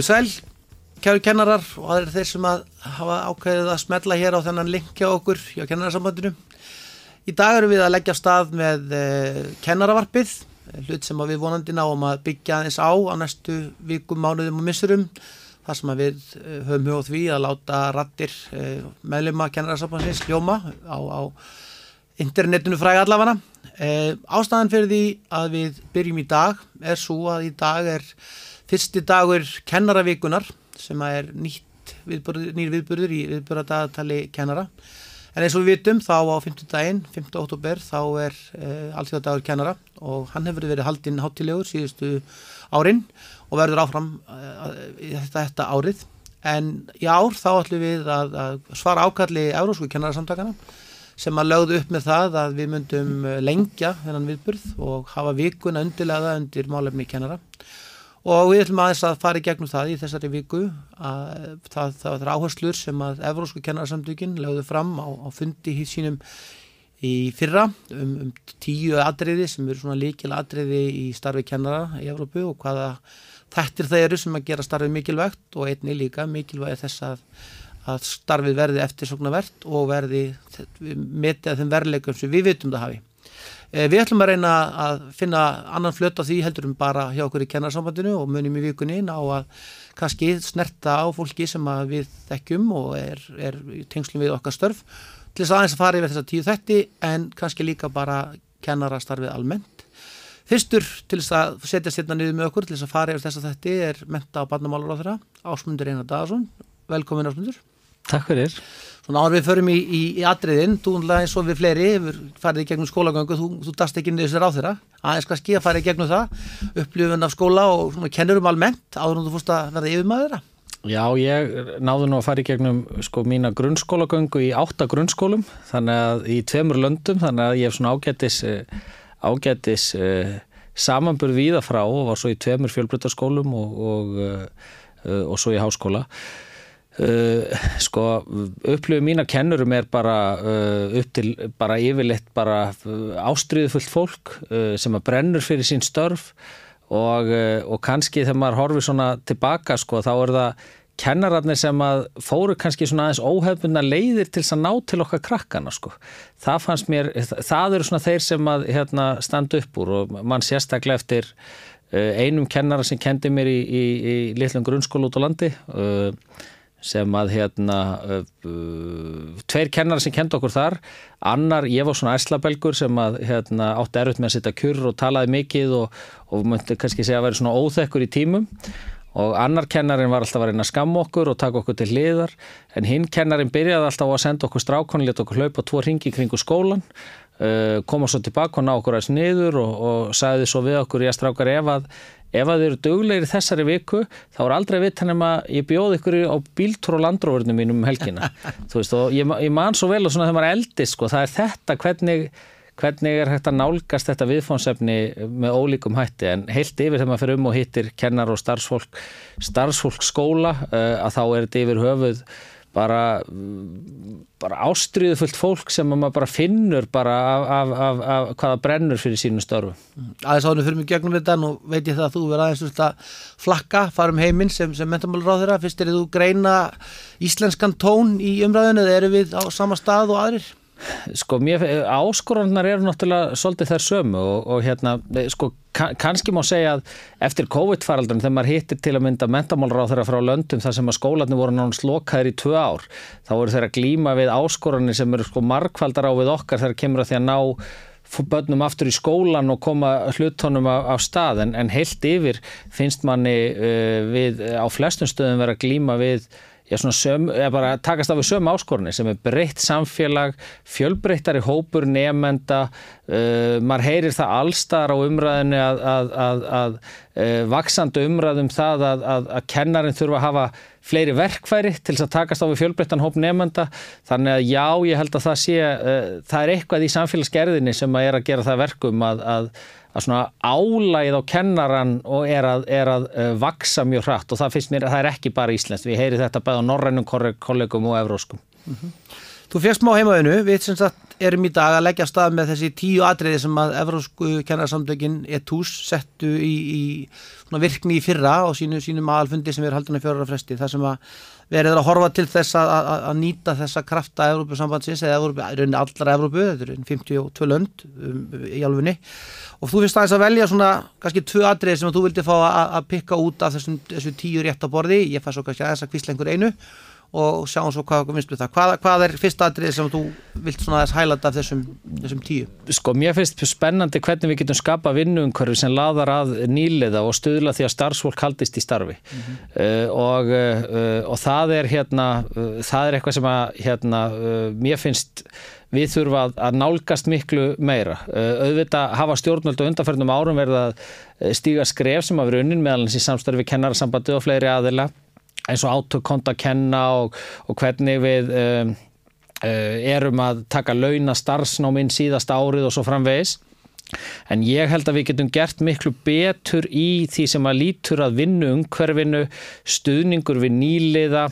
Komið sæl, kæru kennarar og aðrir þeir sem að hafa ákveðið að smetla hér á þennan linkja okkur hjá kennararsambandinu. Í dag eru við að leggja stað með eh, kennaravarpið, hlut sem við vonandi náum að byggja aðeins á á næstu vikum, mánuðum og missurum. Það sem við eh, höfum hugað því að láta rattir eh, meðlema kennararsambansins hljóma á, á internetinu fræði allafana. Eh, ástæðan fyrir því að við byrjum í dag er svo að í dag er fyrsti dagur kennaravíkunar sem er nýtt viðburður, nýr viðburður í viðburðardagatali kennara en eins og við vitum þá á 5. daginn 5. oktober þá er uh, allþjóðadagur kennara og hann hefur verið haldinn hátilegur síðustu árin og verður áfram uh, þetta, þetta árið en í ár þá ætlum við að, að svara ákalli eurósku kennarasamtakana sem að lögðu upp með það að við myndum lengja þennan viðburð og hafa vikuna undirlega undir málefni kennara og við ætlum aðeins að fara í gegnum það í þessari viku að það, það er áherslur sem að Evrósku kennarsamtökin lögðu fram á, á fundi hýtt sínum í fyrra um, um tíu atriði sem eru svona líkil atriði í starfi kennara í Evrópu og hvaða þettir það eru sem að gera starfið mikilvægt og einni líka mikilvægi þess að, að starfið verði eftirsoknavert og verði metið að þeim verðleikum sem við vitum það hafi. Eh, við ætlum að reyna að finna annan flöt á því heldur um bara hjá okkur í kennarsambandinu og munum í vikunni ná að kannski snerta á fólki sem við þekkjum og er, er tengslum við okkar störf til þess aðeins að fara yfir þessa tíu þetti en kannski líka bara kennarastarfið almennt. Fyrstur til þess að setja sérna niður með okkur til þess að fara yfir þessa þetti er menta á barnamálur á þeirra, Ásmundur Einar Dagarsson. Velkomin Ásmundur. Takk fyrir. Svona áður við förum í, í, í atriðin, þú eins og við fleiri farið í gegnum skólagöngu, þú, þú dast ekki niður sér á þeirra, aðeins kannski að fara í gegnum það, upplifun af skóla og svona, kennurum almennt áður en þú fórst að verða yfirmaður þeirra. Já, ég náðu nú að fara í gegnum sko mína grunnskólagöngu í átta grunnskólum, þannig að í tveimur löndum, þannig að ég hef svona ágættis, eh, ágættis uh, samanburð víða frá og var svo í tveimur fjölbrytarskólum og, og, uh, og svo í háskóla. Uh, sko upplifið mína kennurum er bara uh, upp til bara yfirleitt bara uh, ástriðufullt fólk uh, sem að brennur fyrir sín störf og, og kannski þegar maður horfið svona tilbaka sko þá er það kennararnir sem að fóru kannski svona aðeins óhefbundna leiðir til að ná til okkar krakkana sko. Það fannst mér, það eru svona þeir sem að hérna, standa upp úr og mann sérstaklega eftir einum kennara sem kendi mér í, í, í litlum grunnskólu út á landi og sem að hérna uh, tveir kennar sem kenda okkur þar. Annar, ég var svona æslabelgur sem að hérna, átti erfitt með að sitta kjur og talaði mikið og, og myndi kannski segja að vera svona óþekkur í tímum. Og annar kennarin var alltaf að reyna að skamma okkur og taka okkur til liðar en hinn kennarin byrjaði alltaf að senda okkur strákon let okkur hlaupa tvo ringi kringu skólan uh, koma svo tilbaka og ná okkur aðeins niður og, og sagði svo við okkur ég strákar ef að ef að þið eru döglegir þessari viku þá er aldrei vitt hann um að ég bjóð ykkur á bíltúr og landrófurnum mínum um helgina. Þú veist og ég, ég man svo vel og svona þegar maður eldist sko það er þetta hvernig, hvernig er hægt að nálgast þetta viðfónsefni með ólíkum hætti. En heilt yfir þegar maður fyrir um og hittir kennar og starfsfólk starfsfólk skóla uh, að þá er þetta yfir höfuð bara, bara ástriðu fullt fólk sem maður bara finnur bara af, af, af, af hvaða brennur fyrir sínu störfu. Aðeins ánum fyrir mig gegnum þetta og veit ég það að þú verður aðeins að flakka, fara um heiminn sem, sem mentamálur á þeirra. Fyrst er þú greina íslenskan tón í umræðinu eða eru við á sama stað og aðrir? Sko, mér, áskorannar eru náttúrulega svolítið þær sömu og, og hérna, sko, kannski má segja að eftir COVID-faraldun þegar maður hittir til að mynda mentamálur á þeirra frá löndum þar sem að skólanir voru náttúrulega slokaðir í tvö ár, þá voru þeirra glíma við áskoranir sem eru sko markvaldar á við okkar þegar kemur að því að ná börnum aftur í skólan og koma hlutónum á, á stað. En, en heilt yfir finnst manni uh, við á flestum stöðum vera glíma við söm, bara takast af sömu áskorunni sem er breytt samfélag, fjölbreyttari hópur nefnenda, uh, maður heyrir það allstar á umræðinu að, að, að, að uh, vaksandi umræðum það að kennarin þurfa að hafa fleiri verkfæri til þess að takast á við fjölbreyttan hóp nefnenda, þannig að já, ég held að það sé, uh, það er eitthvað í samfélagsgerðinni sem að er að gera það verkum að að svona álægið á kennaran og er að, er að uh, vaksa mjög hratt og það finnst mér að það er ekki bara íslenskt, við heyri þetta bæða á norrænum kollegum og evróskum. Mm -hmm. Þú fegst má heimaðinu, við sem sagt erum í dag að leggja stað með þessi tíu atriði sem að Evrósku kennarsamtökin ETUS settu í, í virkni í fyrra á sínu, sínum aðalfundi sem er haldunni fjórar af fresti þar sem að verður að horfa til þess að, að, að nýta þessa krafta Evrópusambandsins eða Evrópu, allra Evrópu, þetta er 52 lönd um, í alfunni og þú finnst aðeins að velja svona kannski tvö atriði sem þú vildi fá að, að pikka út af þessum, þessum tíu rétt á borði, ég fæ svo kannski aðeins að kvísla einhver einu og sjáum svo hvað við það. Hvað, hvað er fyrsta atrið sem þú vilt svona þess hæglanda af þessum, þessum tíu? Sko mér finnst spennandi hvernig við getum skapa vinnuumkörfi sem laðar að nýliða og stuðla því að starfsfólk haldist í starfi mm -hmm. uh, og, uh, og það er hérna, uh, það er eitthvað sem að hérna, mér finnst við þurfa að, að nálgast miklu meira. Auðvitað hafa stjórnvöld og undanferðnum árum verið að stíga skref sem að vera unnin meðalans í samstarfi kennararsambandi og fleiri aðila eins og átökkont að kenna og, og hvernig við um, uh, erum að taka launa starfsnáminn síðasta árið og svo framvegis. En ég held að við getum gert miklu betur í því sem að lítur að vinnu umhverfinu, stuðningur við nýliða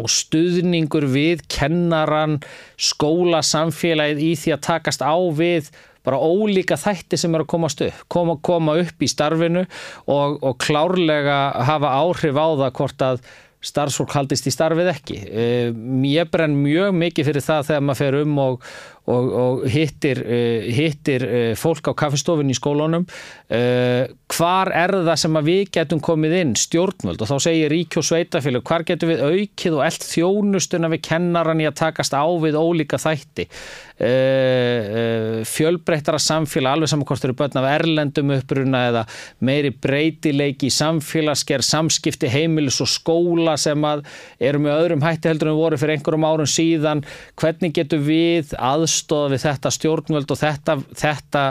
og stuðningur við kennaran, skólasamfélagið í því að takast á við bara ólíka þætti sem er að komast upp, koma, koma upp í starfinu og, og klárlega hafa áhrif á það hvort að starfsfólk haldist í starfið ekki. Ég eh, brenn mjög mikið fyrir það þegar maður fer um og, og, og hittir, uh, hittir uh, fólk á kaffestofun í skólunum uh, hvar er það sem við getum komið inn? Stjórnvöld. Og þá segir Rík og Sveitafélag hvar getum við aukið og eld þjónustuna við kennaran í að takast á við ólíka þætti? Fjölbreyttara samfélag alveg saman hvort eru börn af erlendum uppruna eða meiri breytileiki samfélagsger, samskipti heimilis og skóla sem að eru með öðrum hætti heldur en voru fyrir einhverjum árum síðan. Hvernig getum við aðstöða aðstofa við þetta stjórnvöld og þetta, þetta,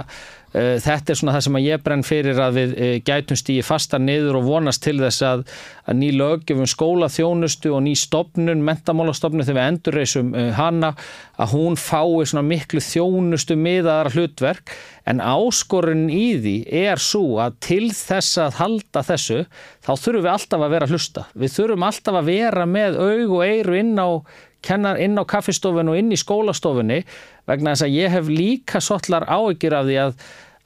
uh, þetta er svona það sem ég brenn fyrir að við uh, gætum stígi fasta niður og vonast til þess að, að ný löggefum skóla þjónustu og ný stopnun, mentamálastofnun þegar við endurreysum uh, hana að hún fái svona miklu þjónustu miðaðara hlutverk en áskorun í því er svo að til þess að halda þessu þá þurfum við alltaf að vera hlusta. Við þurfum alltaf að vera með aug og eiru inn á kennar inn á kaffistofun og inn í skólastofunni vegna þess að ég hef líka svollar áhyggjur af því að,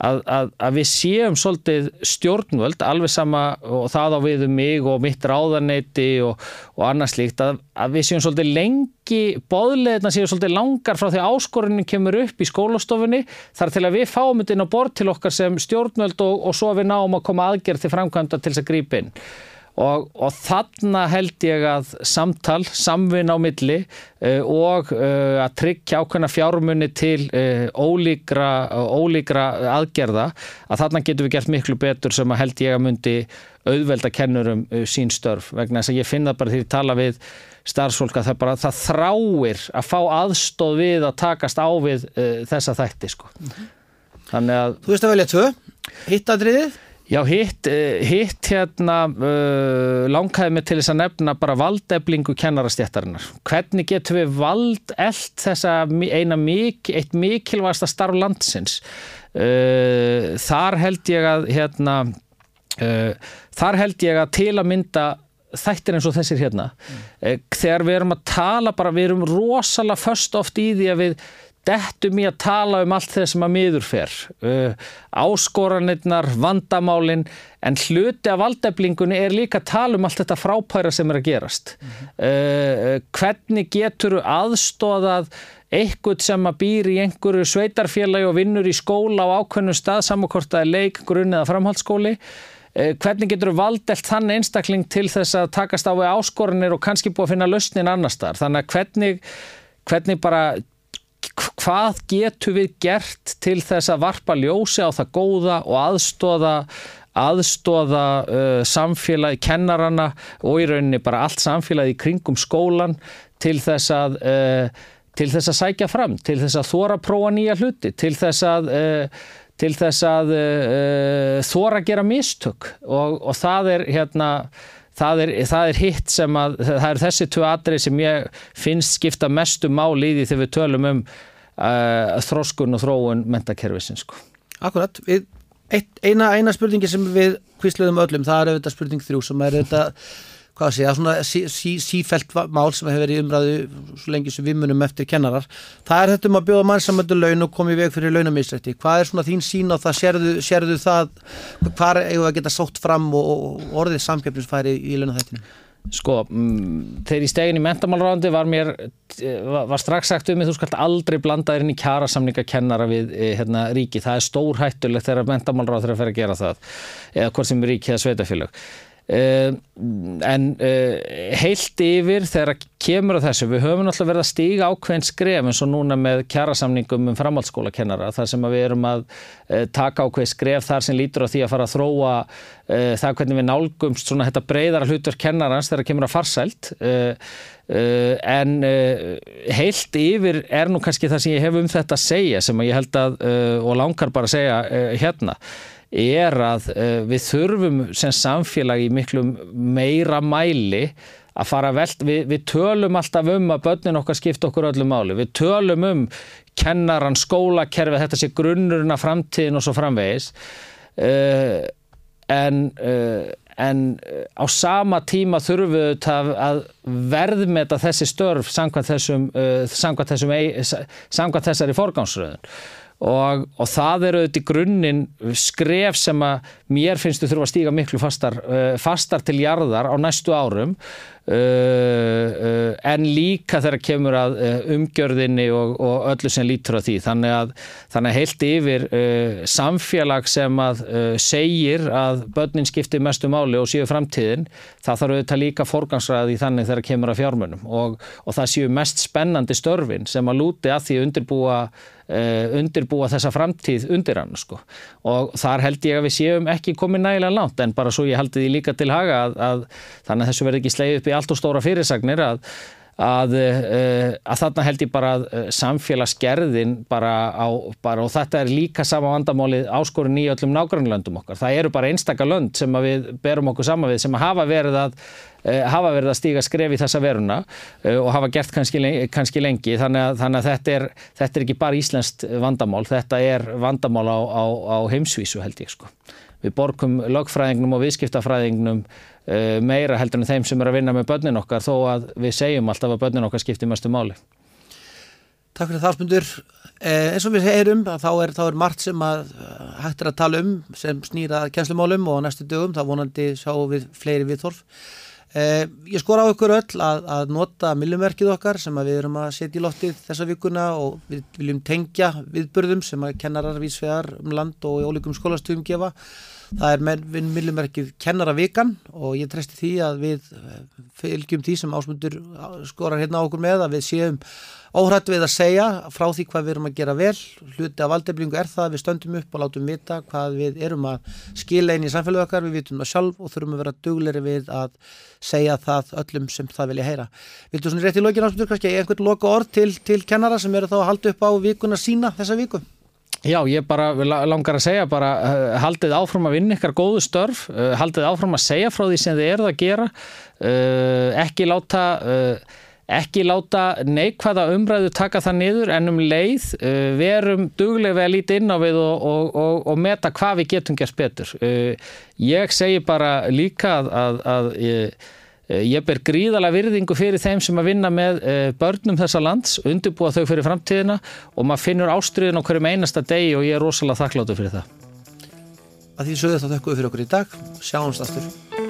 að, að, að við séum svolítið stjórnvöld alveg sama og það á við um mig og mitt ráðarneiti og, og annars líkt að við séum svolítið lengi bóðleðina séum svolítið langar frá því áskorunin kemur upp í skólastofunni þar til að við fáum þetta inn á bort til okkar sem stjórnvöld og, og svo við náum að koma aðgerð til framkvæmda til þess að grípa inn Og, og þarna held ég að samtal, samvinn á milli uh, og uh, að tryggja ákveðna fjármunni til uh, ólíkra, ólíkra aðgerða að þarna getum við gert miklu betur sem að held ég að myndi auðvelda kennurum sín störf vegna þess að ég finna bara því að tala við starfsfólk að það, bara, það þráir að fá aðstóð við að takast á við þessa þætti sko. -hmm. Þannig að... Þú veist að velja tvö, hittadriðið Já, hitt, eh, hitt hérna uh, langhaði mig til þess að nefna bara valdeflingu kennarastjættarinnar. Hvernig getur við valdelt þessa eina mik, eitt mikilvægasta starf landsins? Uh, þar held ég að hérna, uh, þar held ég að til að mynda þættir eins og þessir hérna. Mm. Þegar við erum að tala bara, við erum rosalega först oft í því að við dettum í að tala um allt það sem að miður fer. Uh, áskoranirnar, vandamálin en hluti af valdeflingunni er líka að tala um allt þetta frápæra sem er að gerast. Mm -hmm. uh, hvernig getur aðstóðað eitthvað sem að býr í einhverju sveitarfélagi og vinnur í skóla á ákveðnum stað samankortaði leik, grunn eða framhaldsskóli? Uh, hvernig getur valdelt þann einstakling til þess að takast á við áskoranir og kannski búið að finna lausnin annar staðar? Þannig að hvernig hvernig bara hvað getur við gert til þess að varpa ljósi á það góða og aðstóða aðstóða uh, samfélagi, kennarana og í rauninni bara allt samfélagi kringum skólan til þess að uh, til þess að sækja fram, til þess að þóra prófa nýja hluti, til þess að uh, til þess að uh, þóra að gera mistök. Og, og það er hérna það er, það er hitt sem að það er þessi tvö atrið sem ég finnst skipta mestu máli í því þegar við tölum um uh, þróskun og þróun mentakerfisins sko. Akkurat, við, eitt, eina, eina spurningi sem við hvistluðum öllum, það er auðvitað spurning þrjú sem er auðvitað hvað að segja, svona sí, sí, sífælt mál sem hefur verið umræðu svo lengi sem við munum eftir kennarar. Það er þetta um að bjóða mannsamöndu laun og koma í veg fyrir launamistrætti, hvað er svona þín sín á það, sérðu, sérðu það? Hvað er að geta sótt fram og, og orðið samkeppnisfæri í launahættinu? Sko, mm, þegar ég stegin í mentamálráðandi var mér, var, var strax sagt um mig, þú skalt aldrei blanda þér inn í kjærasamninga kennara við hérna, ríki, það er stór hættulegt þegar mentamálráð þeirra fer að gera það, eða hvort sem ríki eða sveitafélag. Uh, en uh, heilt yfir þegar kemur á þessu, við höfum alltaf verið að stíga ákveðin skref eins og núna með kjærasamningum um framhaldsskólakennara þar sem við erum að uh, taka ákveð skref þar sem lítur á því að fara að þróa það hvernig við nálgumst svona þetta breyðara hlutur kennarans þegar kemur að farsælt en heilt yfir er nú kannski það sem ég hef um þetta að segja sem ég held að og langar bara að segja hérna er að uh, við þurfum sem samfélag í miklu meira mæli að fara veld, við, við tölum alltaf um að börnin okkar skipta okkur öllum máli, við tölum um kennaran, skólakerfi, þetta sé grunnurinn af framtíðin og svo framvegis. Uh, en, uh, en á sama tíma þurfum við að verðmeta þessi störf samkvæmt þessum, samkvæmt þessum, samkvæmt þessari forgánsröðun og, og það eru auðvitað í grunninn skref sem að mér finnst þú þurfa að stíga miklu fastar, uh, fastar til jarðar á næstu árum uh, uh, en líka þegar kemur að umgjörðinni og, og öllu sem lítur á því þannig að, þannig að heilt yfir samfélag sem að segir að börnin skiptir mestu máli og séu framtíðin það þarf auðvitað líka forgangsræði þannig þegar kemur að fjármunum og, og það séu mest spennandi störfin sem að lúti að því undirbúa Uh, undirbúa þessa framtíð undir hann sko. og þar held ég að við séum ekki komið nægilega langt en bara svo ég haldi því líka til haga að, að þannig að þessu verði ekki sleið upp í allt og stóra fyrirsagnir að, að, uh, að þarna held ég bara að uh, samfélagsgerðin bara á bara, og þetta er líka sama vandamálið áskorun í öllum nágrannlöndum okkar það eru bara einstaka lönd sem við berum okkur sama við sem hafa verið að Eh, hafa verið að stíga skref í þessa veruna eh, og hafa gert kannski, kannski lengi þannig að, þannig að þetta, er, þetta er ekki bara íslenskt vandamál, þetta er vandamál á, á, á heimsvísu held ég sko. Við borgum lögfræðingnum og viðskiptafræðingnum uh, meira heldur en þeim sem er að vinna með börnin okkar þó að við segjum alltaf að börnin okkar skiptir mestu máli. Takk fyrir það spundur. Eh, eins og við heyrum þá er, þá er margt sem að hægt er að tala um sem snýra kjenslumálum og næstu dögum þá vonandi sjáum við fleiri viðþorf. Eh, ég skor á ykkur öll að, að nota millumverkið okkar sem við erum að setja í lottið þessa vikuna og við viljum tengja viðbörðum sem að kennarar vísvegar um land og í ólíkum skólastöfum gefa. Það er með millumverkið kennaravikan og ég treysti því að við eh, fylgjum því sem ásmundur skorar hérna á okkur með að við séum óhrætt við að segja frá því hvað við erum að gera vel hluti af valdeflingu er það að við stöndum upp og látum vita hvað við erum að skila inn í samfélög okkar, við vitum það sjálf og þurfum að vera dugleri við að segja það öllum sem það vilja heyra Vildu svona rétt í lokin ásmundur kannski einhvern loka orð til, til kennara sem eru þá að halda upp á vikuna sína þessa viku? Já, ég bara langar að segja bara uh, haldið áfram að vinna ykkar góðu störf uh, haldið áfram að segja frá því sem þið eruð að gera uh, ekki láta ekki láta neikvæða umræðu taka það niður en um leið uh, verum duglega að líti inn á við og, og, og, og meta hvað við getum gert betur. Uh, ég segi bara líka að, að, að ég, uh, ég ber gríðala virðingu fyrir þeim sem að vinna með börnum þessa lands, undirbúa þau fyrir framtíðina og maður finnur ástriðin á hverjum einasta degi og ég er rosalega þakkláttu fyrir það. Að því sögðu þetta þökkuðu fyrir okkur í dag. Sjáumst aftur.